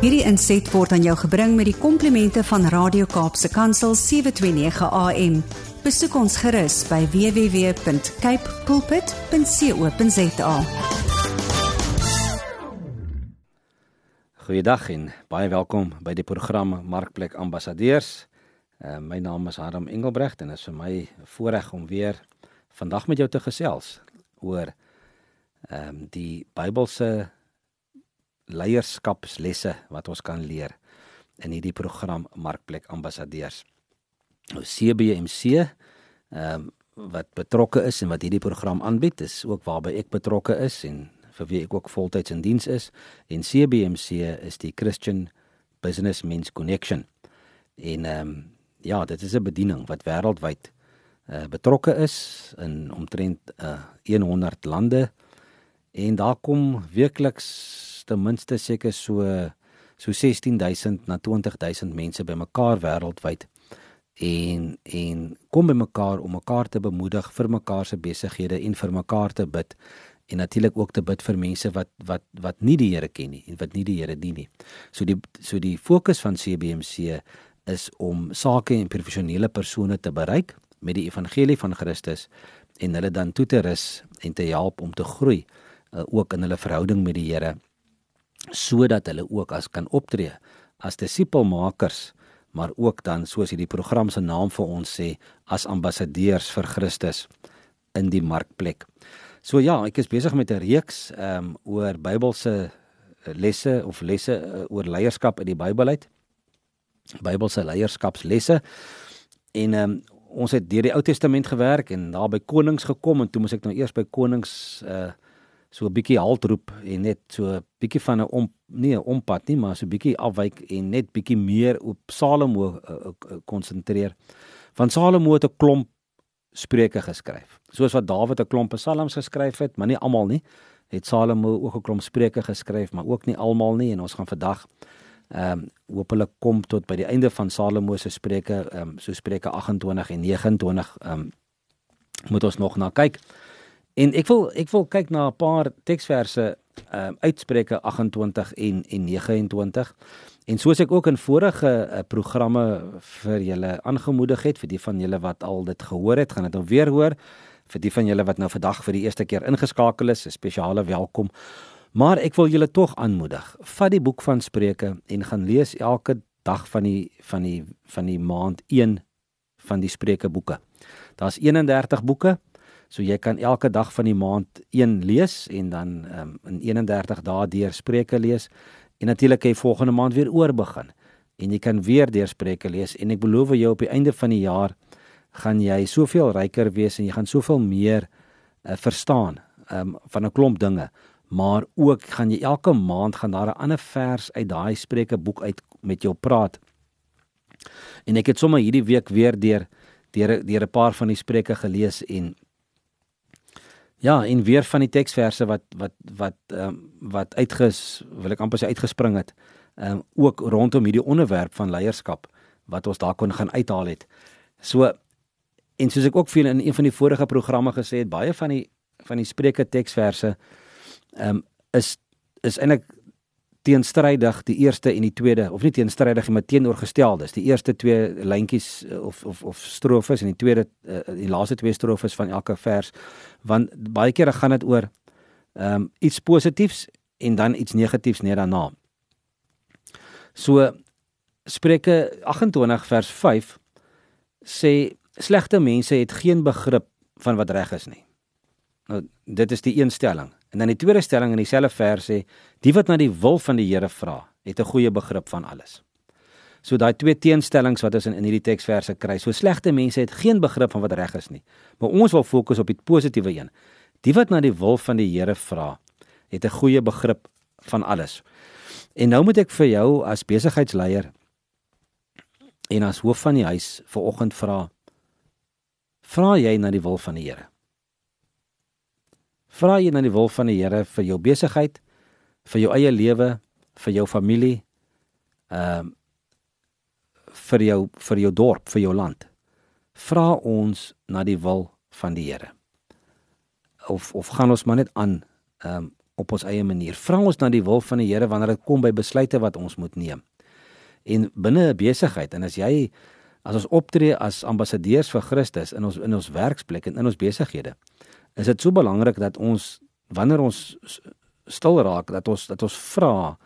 Hierdie inset word aan jou gebring met die komplimente van Radio Kaapse Kansel 729 AM. Besoek ons gerus by www.cape pulpit.co.za. Goeiedag en baie welkom by die program Markplek Ambassadeurs. Uh, my naam is Harm Engelbrecht en dit is vir my voorreg om weer vandag met jou te gesels oor ehm um, die Bybelse leierskapslesse wat ons kan leer in hierdie program Markplek Ambassadeurs. Nou CBMC ehm um, wat betrokke is en wat hierdie program aanbied is ook waarby ek betrokke is en vir wie ek ook voltyds in diens is en CBMC is die Christian Business Men's Connection. En ehm um, ja, dit is 'n bediening wat wêreldwyd uh, betrokke is in omtrent uh, eh, 100 lande en daar kom weekliks ten minste seker so so 16000 na 20000 mense bymekaar wêreldwyd en en kom bymekaar om mekaar te bemoedig vir mekaar se besighede en vir mekaar te bid en natuurlik ook te bid vir mense wat wat wat nie die Here ken nie en wat nie die Here dien nie. So die so die fokus van CBMC is om sake en professionele persone te bereik met die evangelie van Christus en hulle dan toe te rus en te help om te groei uh, ook in hulle verhouding met die Here sodat hulle ook as kan optree as disipelmakers maar ook dan soos hierdie program se naam vir ons sê as ambassadeurs vir Christus in die markplek. So ja, ek is besig met 'n reeks ehm um, oor Bybelse lesse of lesse uh, oor leierskap in die Bybel uit. Bybelse leierskapslesse. En ehm um, ons het deur die Ou Testament gewerk en daar by konings gekom en toe moes ek nou eers by konings uh so 'n bietjie halt roep en net so 'n bietjie van 'n om nee, 'n ompad nie, maar so 'n bietjie afwyk en net bietjie meer op Salomo konsentreer. Uh, uh, Van Salomo het 'n klomp spreuke geskryf. Soos wat Dawid 'n klomp psalms geskryf het, maar nie almal nie. Het Salomo ook 'n klomp spreuke geskryf, maar ook nie almal nie en ons gaan vandag ehm um, hoopelik kom tot by die einde van Salomo se spreuke, ehm um, so spreuke 28 en 29 ehm um, moet ons nog na kyk. En ek wil ek wil kyk na 'n paar teksverse ehm um, uitspreuke 28 en en 29. En soos ek ook in vorige uh, programme vir julle aangemoedig het vir die van julle wat al dit gehoor het, gaan dit nou weer hoor. Vir die van julle wat nou vandag vir die eerste keer ingeskakel is, 'n spesiale welkom. Maar ek wil julle tog aanmoedig. Vat die boek van Spreuke en gaan lees elke dag van die van die van die maand 1 van die Spreuke boeke. Daar's 31 boeke. So jy kan elke dag van die maand 1 lees en dan um, in 31 dae deur Spreuke lees en natuurlik jy volgende maand weer oor begin en jy kan weer deur Spreuke lees en ek beloof jou op die einde van die jaar gaan jy soveel ryker wees en jy gaan soveel meer uh, verstaan um, van 'n klomp dinge maar ook gaan jy elke maand gaan daar 'n ander vers uit daai Spreuke boek uit met jou praat. En ek het sommer hierdie week weer deur deur deur 'n paar van die Spreuke gelees en ja, en weer van die teksverse wat wat wat ehm um, wat uitges wil ek amper sê uitgespring het. Ehm um, ook rondom hierdie onderwerp van leierskap wat ons daar kon gaan uithaal het. So en soos ek ook veel in een van die vorige programme gesê het, baie van die van die Spreuke teksverse ehm um, is is eintlik teenstrydig die eerste en die tweede of nie teenstrydig nie maar teenoorgesteld is die eerste twee lyntjies eh, of of of strofes en die tweede uh, die laaste twee strofes van elke vers want baie kere gaan dit oor ehm um, iets positiefs en dan iets negatiefs net daarna. So Spreuke 28 vers 5 sê slegte mense het geen begrip van wat reg is nie. Nou dit is die een stelling. En dan die tweede stelling in dieselfde vers sê die wat na die wil van die Here vra, het 'n goeie begrip van alles. So daai twee teenstellings wat ons in in hierdie teksverse kry. So slegte mense het geen begrip van wat reg is nie. Maar ons wil fokus op die positiewe een. Die wat na die wil van die Here vra, het 'n goeie begrip van alles. En nou moet ek vir jou as besigheidsleier en as hoof van die huis vir oggend vra. Vra jy na die wil van die Here? Vra jy na die wil van die Here vir jou besigheid, vir jou eie lewe, vir jou familie, ehm uh, vir jou vir jou dorp, vir jou land. Vra ons na die wil van die Here. Of of gaan ons maar net aan ehm um, op ons eie manier. Vra ons na die wil van die Here wanneer dit kom by besluite wat ons moet neem. En binne 'n besigheid en as jy as ons optree as ambassadeurs vir Christus in ons in ons werksplek en in ons besighede, is dit so belangrik dat ons wanneer ons stil raak dat ons dat ons vra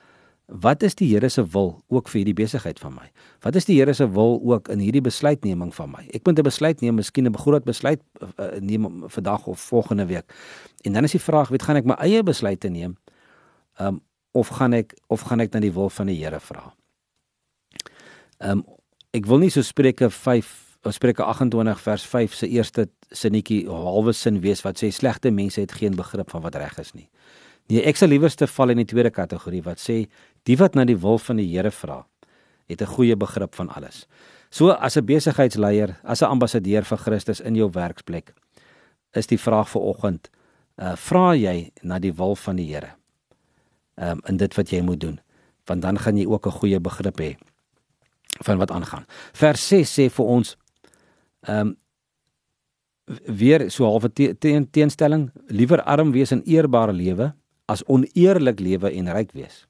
wat is die Here se wil ook vir hierdie besigheid van my? Wat is die Here se wil ook in hierdie besluitneming van my? Ek moet 'n besluit neem, miskien 'n groot besluit uh, neem vandag of volgende week. En dan is die vraag, weet gaan ek my eie besluite neem? Um of gaan ek of gaan ek na die wil van die Here vra? Um ek wil nie so Spreuke 5 of Spreuke 28 vers 5 se eerste sinnetjie halwe sin wees wat sê slegte mense het geen begrip van wat reg is nie. Nee, ek sal liewerste val in die tweede kategorie wat sê Die wat na die wil van die Here vra, het 'n goeie begrip van alles. So as 'n besigheidsleier, as 'n ambassadeur vir Christus in jou werksplek, is die vraag vir oggend, uh vra jy na die wil van die Here? Um in dit wat jy moet doen, want dan gaan jy ook 'n goeie begrip hê van wat aangaan. Vers 6 sê vir ons um weer so halfe te, te, teenstelling, liewer arm wees en eerbare lewe as oneerlik lewe en ryk wees.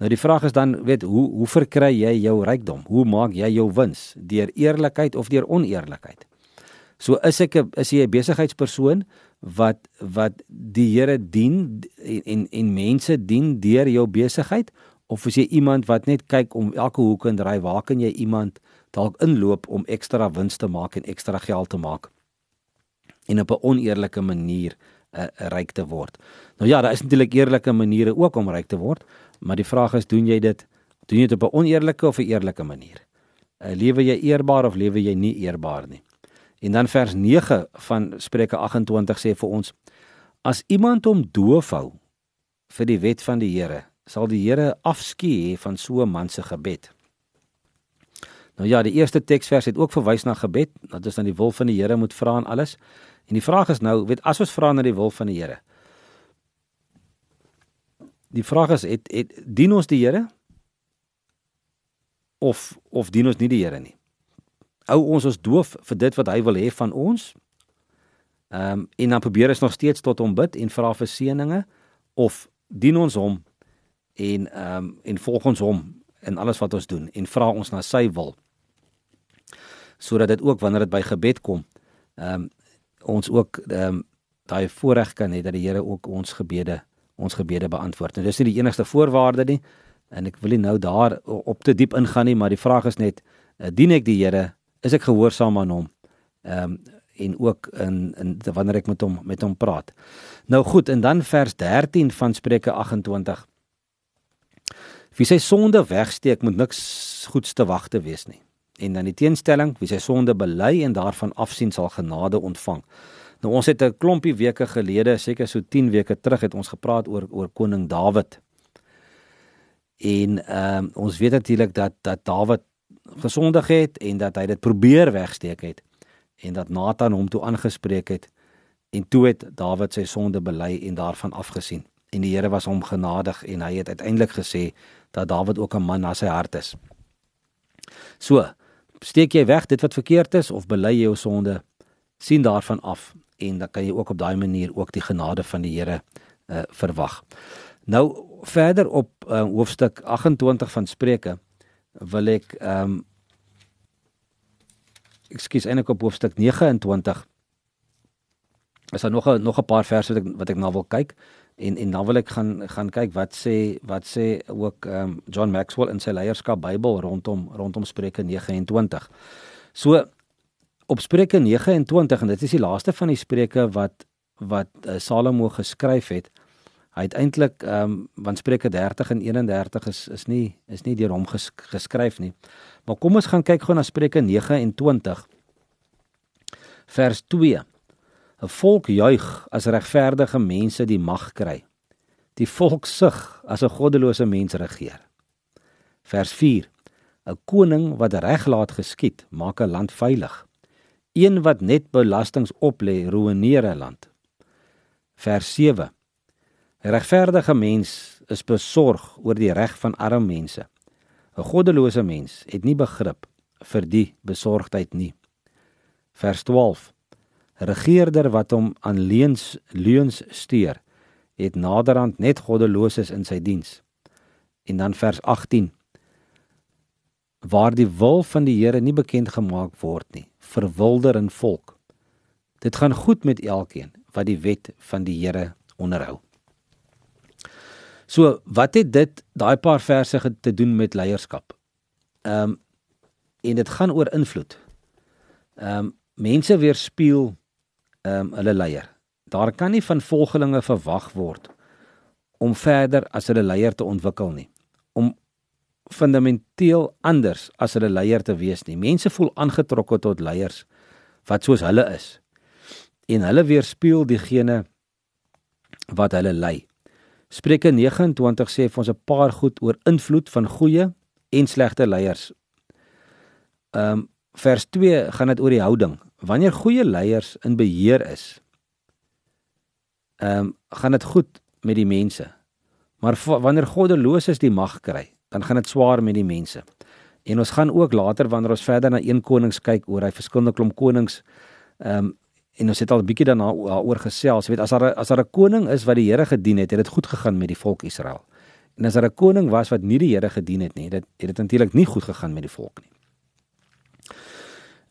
Nou die vraag is dan, weet, hoe hoe verkry jy jou rykdom? Hoe maak jy jou wins? Deur eerlikheid of deur oneerlikheid? So is ek 'n is jy 'n besigheidspersoon wat wat die Here dien en en, en mense dien deur jou besigheid of is jy iemand wat net kyk om elke hoek en draai waar kan jy iemand dalk inloop om ekstra wins te maak en ekstra geld te maak en op 'n oneerlike manier uh, ryk te word. Nou ja, daar is natuurlik eerlike maniere ook om ryk te word, Maar die vraag is, doen jy dit doen jy dit op 'n oneerlike of 'n eerlike manier? Uh, lewe jy eerbaar of lewe jy nie eerbaar nie? En dan vers 9 van Spreuke 28 sê vir ons: As iemand hom doof hou vir die wet van die Here, sal die Here afskie hê van so 'n man se gebed. Nou ja, die eerste teksvers het ook verwys na gebed, dat ons dan die wil van die Here moet vra en alles. En die vraag is nou, weet as ons vra na die wil van die Here, die vraag is het het dien ons die Here of of dien ons nie die Here nie? Hou ons ons doof vir dit wat hy wil hê van ons? Ehm um, en dan probeer ons nog steeds tot hom bid en vra vir seëninge of dien ons hom en ehm um, en volg ons hom in alles wat ons doen en vra ons na sy wil sodat dit ook wanneer dit by gebed kom ehm um, ons ook ehm um, daai voorreg kan hê dat die Here ook ons gebede ons gebede beantwoord. Nou dis nie die enigste voorwaarde nie en ek wil nie nou daar op te diep ingaan nie, maar die vraag is net uh, dien ek die Here? Is ek gehoorsaam aan hom? Ehm um, en ook in in wanneer ek met hom met hom praat. Nou goed, en dan vers 13 van Spreuke 28. Wie sy sonde wegsteek, moet niks goeds te wagte wees nie. En dan die teenstelling, wie sy sonde bely en daarvan afsien sal genade ontvang. Nou ons het 'n klompie weke gelede, seker so 10 weke terug het ons gepraat oor oor koning Dawid. En ehm um, ons weet natuurlik dat dat Dawid gesondig het en dat hy dit probeer wegsteek het en dat Nathan hom toe aangespreek het en toe het Dawid sy sonde bely en daarvan afgesien. En die Here was hom genadig en hy het uiteindelik gesê dat Dawid ook 'n man na sy hart is. So, steek jy weg dit wat verkeerd is of bely jy jou sonde? sien daarvan af en dan kan jy ook op daai manier ook die genade van die Here uh, verwag. Nou verder op uh, hoofstuk 28 van Spreuke wil ek ehm um, ekskuus eintlik op hoofstuk 29 is daar nog 'n nog 'n paar verse wat ek wat ek nou wil kyk en en dan wil ek gaan gaan kyk wat sê wat sê ook ehm um, John Maxwell in sy leierskap Bybel rondom rondom Spreuke 29. So op Spreuke 29 en dit is die laaste van die spreuke wat wat uh, Salomo geskryf het. Hy het eintlik ehm um, want Spreuke 30 en 31 is is nie is nie deur hom ges, geskryf nie. Maar kom ons gaan kyk gou na Spreuke 29 vers 2. 'n Volk juig as regverdige mense die mag kry. Die volk sug as 'n goddelose mens regeer. Vers 4. 'n Koning wat reg laat geskied, maak 'n land veilig. Een wat net belastings oplê, ruïneer 'n land. Vers 7. 'n Regverdige mens is besorg oor die reg van arme mense. 'n Goddelose mens het nie begrip vir die besorgdheid nie. Vers 12. Regerder wat hom aan leuns leuns steur, het naderhand net goddeloses in sy diens. En dan vers 18 waar die wil van die Here nie bekend gemaak word nie, verwilder 'n volk. Dit gaan goed met elkeen wat die wet van die Here onderhou. So, wat het dit daai paar verse te doen met leierskap? Ehm um, en dit gaan oor invloed. Ehm um, mense weerspieël um, hulle leier. Daar kan nie van volgelinge verwag word om verder as hulle leier te ontwikkel nie. Om fundamenteel anders as hulle leier te wees nie. Mense voel aangetrokke tot leiers wat soos hulle is. En hulle weerspieël diegene wat hulle lei. Spreuke 29 sê vir ons 'n paar goed oor invloed van goeie en slegte leiers. Ehm um, vers 2 gaan dit oor die houding. Wanneer goeie leiers in beheer is, ehm um, gaan dit goed met die mense. Maar wanneer goddeloses die mag kry, dan gaan dit swaar met die mense. En ons gaan ook later wanneer ons verder na 1 Konings kyk oor hy verskillende klomp konings ehm um, en ons het al 'n bietjie daarna oor gesels. Jy weet as daar as daar 'n koning is wat die Here gedien het, het dit goed gegaan met die volk Israel. En as daar 'n koning was wat nie die Here gedien het nie, dit het dit natuurlik nie goed gegaan met die volk nie.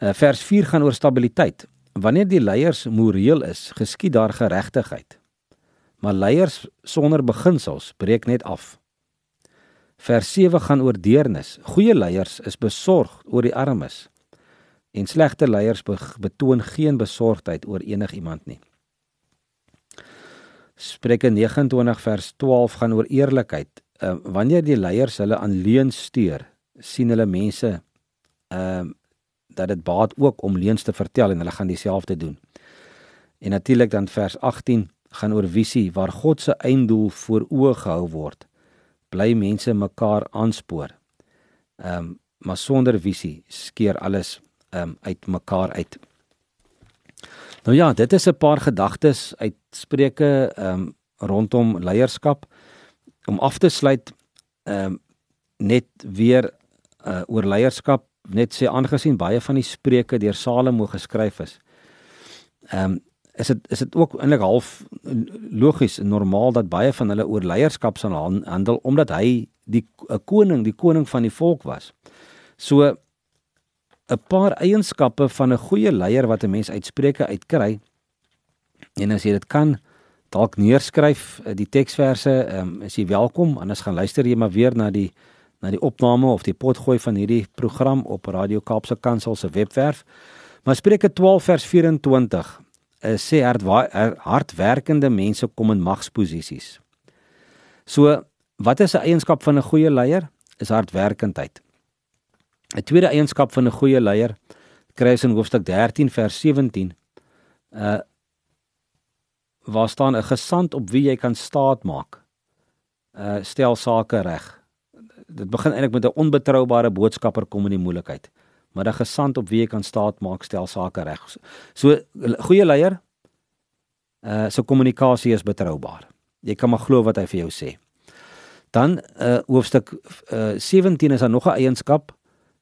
Uh, vers 4 gaan oor stabiliteit. Wanneer die leiers moreel is, geskied daar geregtigheid. Maar leiers sonder beginsels breek net af. Vers 7 gaan oor deernis. Goeie leiers is besorg oor die armes en slegte leiers betoon geen besorgdheid oor enigiemand nie. Spreuke 29 vers 12 gaan oor eerlikheid. Uh, wanneer die leiers hulle aan leuns stuur, sien hulle mense ehm uh, dat dit baat ook om leuns te vertel en hulle gaan dieselfde doen. En natuurlik dan vers 18 gaan oor visie waar God se einddoel voor oë gehou word. Bly mense mekaar aanspoor. Ehm um, maar sonder visie skeer alles um, uit mekaar uit. Nou ja, dit is 'n paar gedagtes uit Spreuke um rondom leierskap om af te sluit um net weer uh, oor leierskap net sê aangesien baie van die spreuke deur Salomo geskryf is. Um is dit is dit ook eintlik half logies en normaal dat baie van hulle oor leierskap sal handel omdat hy die 'n koning, die koning van die volk was. So 'n paar eienskappe van 'n goeie leier wat 'n mens uitspreuke uitkry. En as jy dit kan dalk neerskryf eh, die teksverse, um, is jy welkom. Anders gaan luister jy maar weer na die na die opname of die potgooi van hierdie program op Radio Kaapse Kansel se webwerf. Maar Spreuke 12 vers 24 uh, sê hard, hardwerkende mense kom in magsposisies. So, wat is 'n eienskap van 'n goeie leier? Is hardwerkendheid. 'n Tweede eienskap van 'n goeie leier kry ons in hoofstuk 13 vers 17. Uh waar staan 'n gesant op wie jy kan staat maak. Uh stel sake reg. Dit begin eintlik met 'n onbetroubare boodskapper kom in die moeilikheid. Maar 'n gesant op wie jy kan staat maak, stel sake reg. So goeie leier uh so kommunikasie is betroubaar. Jy kan maar glo wat hy vir jou sê. Dan uh hoofstuk uh 17 is daar nog 'n eienskap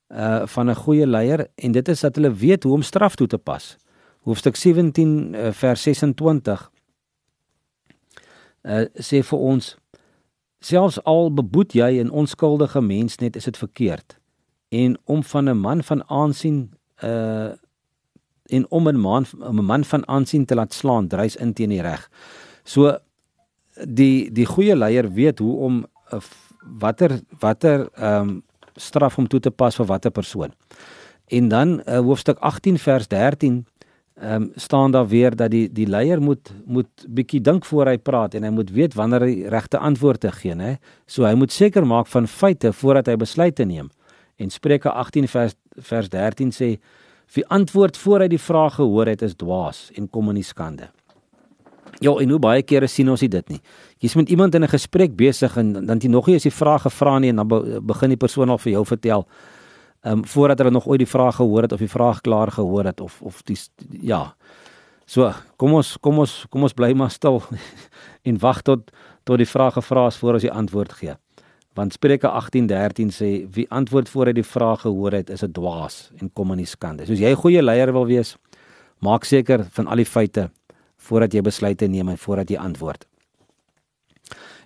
uh van 'n goeie leier en dit is dat hulle weet hoe om straf toe te pas. Hoofstuk 17 uh, vers 26 uh sê vir ons selfs al beboet jy 'n onskuldige mens net is dit verkeerd en om van 'n man van aansien uh en om 'n man 'n man van aansien te laat slaan drys in teen die reg. So die die goeie leier weet hoe om uh, watter watter ehm um, straf om toe te pas vir watter persoon. En dan uh, hoofstuk 18 vers 13 ehm um, staan daar weer dat die die leier moet moet bietjie dink voor hy praat en hy moet weet wanneer hy regte antwoorde gee, né? So hy moet seker maak van feite voordat hy besluite neem. En Spreuke 18 vers vers 13 sê wie antwoord voor hy die vraag gehoor het is dwaas en kom in die skande. Ja, en hoe baie kere sien ons dit nie. Jy's met iemand in 'n gesprek besig en dan jy nog nie as jy vrae gevra nie en dan begin die persoon al vir jou vertel. Ehm um, voordat hulle nog ooit die vraag gehoor het of die vraag klaar gehoor het of of die ja. So, kom ons kom ons kom ons bly maar stil en wag tot tot die vraag gevra is voor ons die antwoord gee. Want Spreuke 18:13 sê wie antwoord voor hy die vraag gehoor het is 'n dwaas en kom in die skande. Soos jy 'n goeie leier wil wees, maak seker van al die feite voordat jy besluite neem en voordat jy antwoord.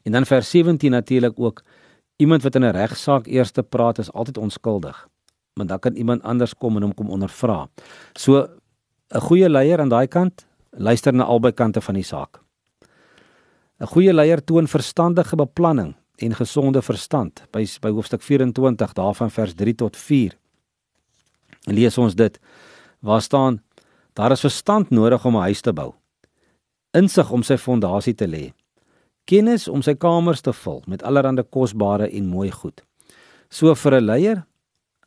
En dan vers 17 natuurlik ook iemand wat in 'n regsaak eers te praat is altyd onskuldig. Want dan kan iemand anders kom en hom kom ondervra. So 'n goeie leier aan daai kant luister na albei kante van die saak. 'n Goeie leier toon verstandige beplanning en gesonde verstand. By by hoofstuk 24 daarvan vers 3 tot 4 lees ons dit waar staan daar is verstand nodig om 'n huis te bou. Insig om sy fondasie te lê. Kennis om sy kamers te vul met allerlei kosbare en mooi goed. So vir 'n leier,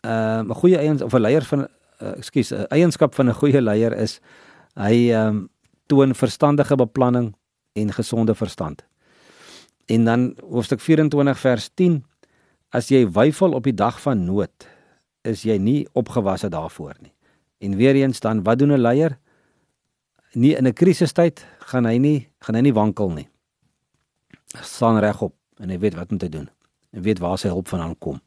'n uh, goeie eiens of 'n leier van uh, ekskuus, 'n eienskap van 'n goeie leier is hy ehm um, toon verstandige beplanning en gesonde verstand. En dan hoofstuk 24 vers 10 as jy weifel op die dag van nood is jy nie opgewasse daarvoor nie. En weer eens dan wat doen 'n leier? Nie in 'n krisistyd gaan hy nie gaan hy nie wankel nie. Hy staan regop en hy weet wat om te doen. Hy weet waar sy hulp vandaan kom.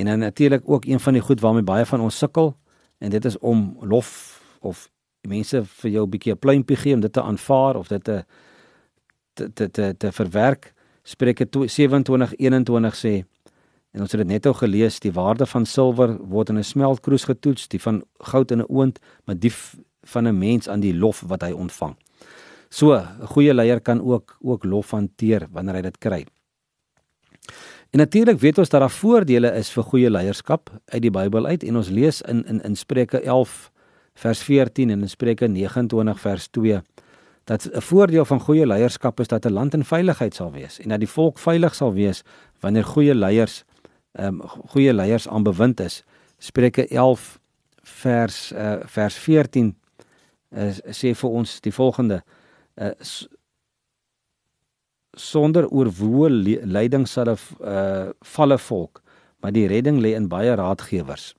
En dan natuurlik ook een van die goed waarmee baie van ons sukkel en dit is om lof of mense vir jou 'n bietjie 'n pluimpie gee om dit te aanvaar of dit te te te te, te verwerk. Spreuke 27:21 sê en ons het dit net ou gelees, die waarde van silwer word in 'n smeltkroes getoets, die van goud in 'n oond, maar die van 'n mens aan die lof wat hy ontvang. So, 'n goeie leier kan ook ook lof hanteer wanneer hy dit kry. En natuurlik weet ons dat daar voordele is vir goeie leierskap uit die Bybel uit en ons lees in in in Spreuke 11 vers 14 en in Spreuke 29 vers 2 dat 'n voordeel van goeie leierskap is dat 'n land in veiligheid sal wees en dat die volk veilig sal wees wanneer goeie leiers ehm um, goeie leiers aan bewind is. Spreuke 11 vers uh, vers 14 uh, sê vir ons die volgende uh, sonder oorwoe leiding sal 'n uh, valle volk, maar die redding lê in baie raadgewers.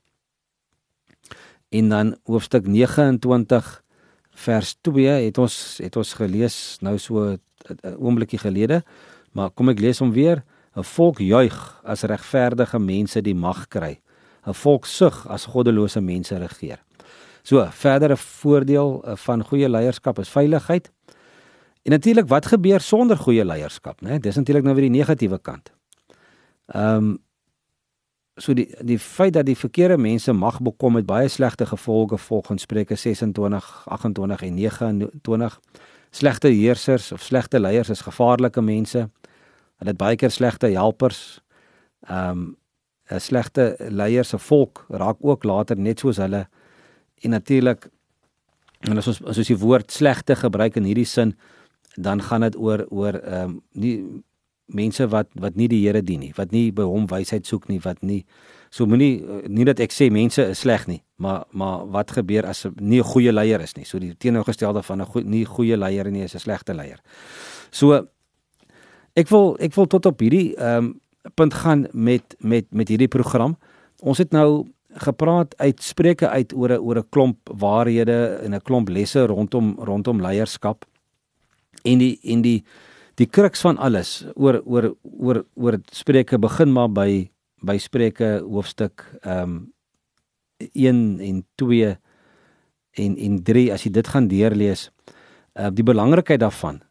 En dan hoofstuk 29 vers 2 het ons het ons gelees nou so 'n oombliekie gelede, maar kom ek lees hom weer. 'n Volk juig as regverdige mense die mag kry. 'n Volk sug as goddelose mense regeer. So, verdere voordeel eh, van goeie leierskap is veiligheid. En natuurlik wat gebeur sonder goeie leierskap, né? Dis natuurlik nou weer die negatiewe kant. Ehm um, so die die feit dat die verkeerde mense mag bekom met baie slegte gevolge volgens Spreuke 26, 28 en 29. Slegte heersers of slegte leiers is gevaarlike mense. Hulle het baie keer slegte helpers. Ehm um, 'n slegte leier se volk raak ook later net soos hulle. En natuurlik en as ons as ons die woord slegte gebruik in hierdie sin, dan gaan dit oor oor ehm um, nie mense wat wat nie die Here dien nie, wat nie by hom wysheid soek nie, wat nie so moenie nie dat ek sê mense is sleg nie, maar maar wat gebeur as 'n nie 'n goeie leier is nie. So die teenoorgestelde van 'n goeie nie goeie leier nie is 'n slegte leier. So ek wil ek wil tot op hierdie ehm um, punt gaan met met met hierdie program. Ons het nou gepraat uit spreuke uit oor 'n oor 'n klomp waarhede en 'n klomp lesse rondom rondom leierskap. En die en die die kruks van alles oor oor oor oor Spreuke begin maar by by Spreuke hoofstuk ehm um, 1 en 2 en en 3 as jy dit gaan deurlees uh, die belangrikheid daarvan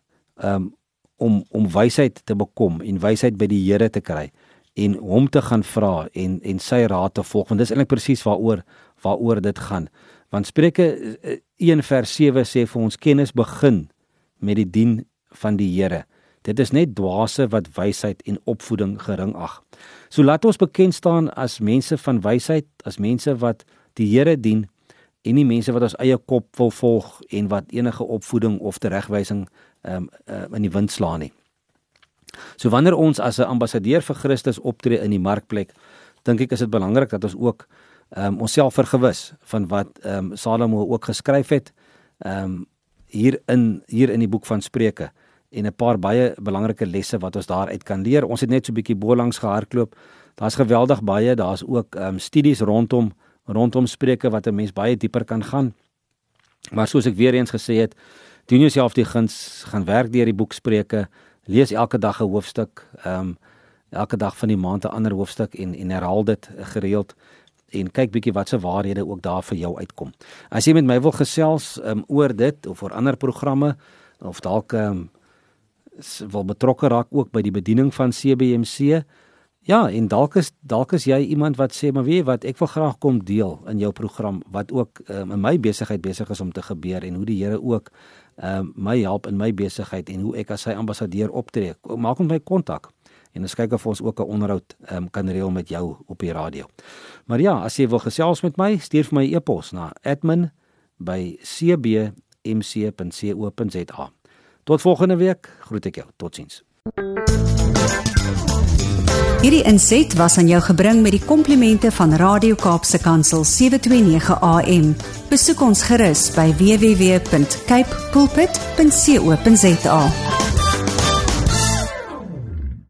um, om om wysheid te bekom en wysheid by die Here te kry en hom te gaan vra en en sy raad te volg want dis eintlik presies waaroor waaroor dit gaan. Want Spreuke 1 eh, vers 7 sê vir ons kennis begin met die dien van die Here Dit is net dwaase wat wysheid en opvoeding gering ag. So laat ons bekend staan as mense van wysheid, as mense wat die Here dien en nie mense wat ons eie kop wil volg en wat enige opvoeding of teregwysing um, uh, in die wind slaan nie. So wanneer ons as 'n ambassadeur vir Christus optree in die markplek, dink ek is dit belangrik dat ons ook um, onsself vergewis van wat um, Salomo ook geskryf het um, hier in hier in die boek van Spreuke en 'n paar baie belangrike lesse wat ons daaruit kan leer. Ons het net so 'n bietjie bolangs gehardloop. Daar's geweldig baie, daar's ook ehm um, studies rondom rondom spreuke wat 'n mens baie dieper kan gaan. Maar soos ek weer eens gesê het, doen jouself die guns, gaan werk deur die boek Spreuke, lees elke dag 'n hoofstuk, ehm um, elke dag van die maand 'n ander hoofstuk en en herhaal dit gereeld en kyk bietjie wat se waarhede ook daar vir jou uitkom. As jy met my wil gesels um, oor dit of oor ander programme of dalk um, wil betrokke raak ook by die bediening van CBMC. Ja, en dalk is dalk is jy iemand wat sê maar weet wat ek wil graag kom deel in jou program wat ook um, in my besigheid besig is om te gebeur en hoe die Here ook um, my help in my besigheid en hoe ek as sy ambassadeur optree. Maak met my kontak en ons kyk of ons ook 'n onderhoud um, kan reël met jou op die radio. Maar ja, as jy wil gesels met my, stuur vir my e-pos na admin@cbmc.co.za. Tot volgende week, groet ek jou. Totsiens. Hierdie inset was aan jou gebring met die komplimente van Radio Kaapse Kansel 729 AM. Besoek ons gerus by www.cape pulpit.co.za.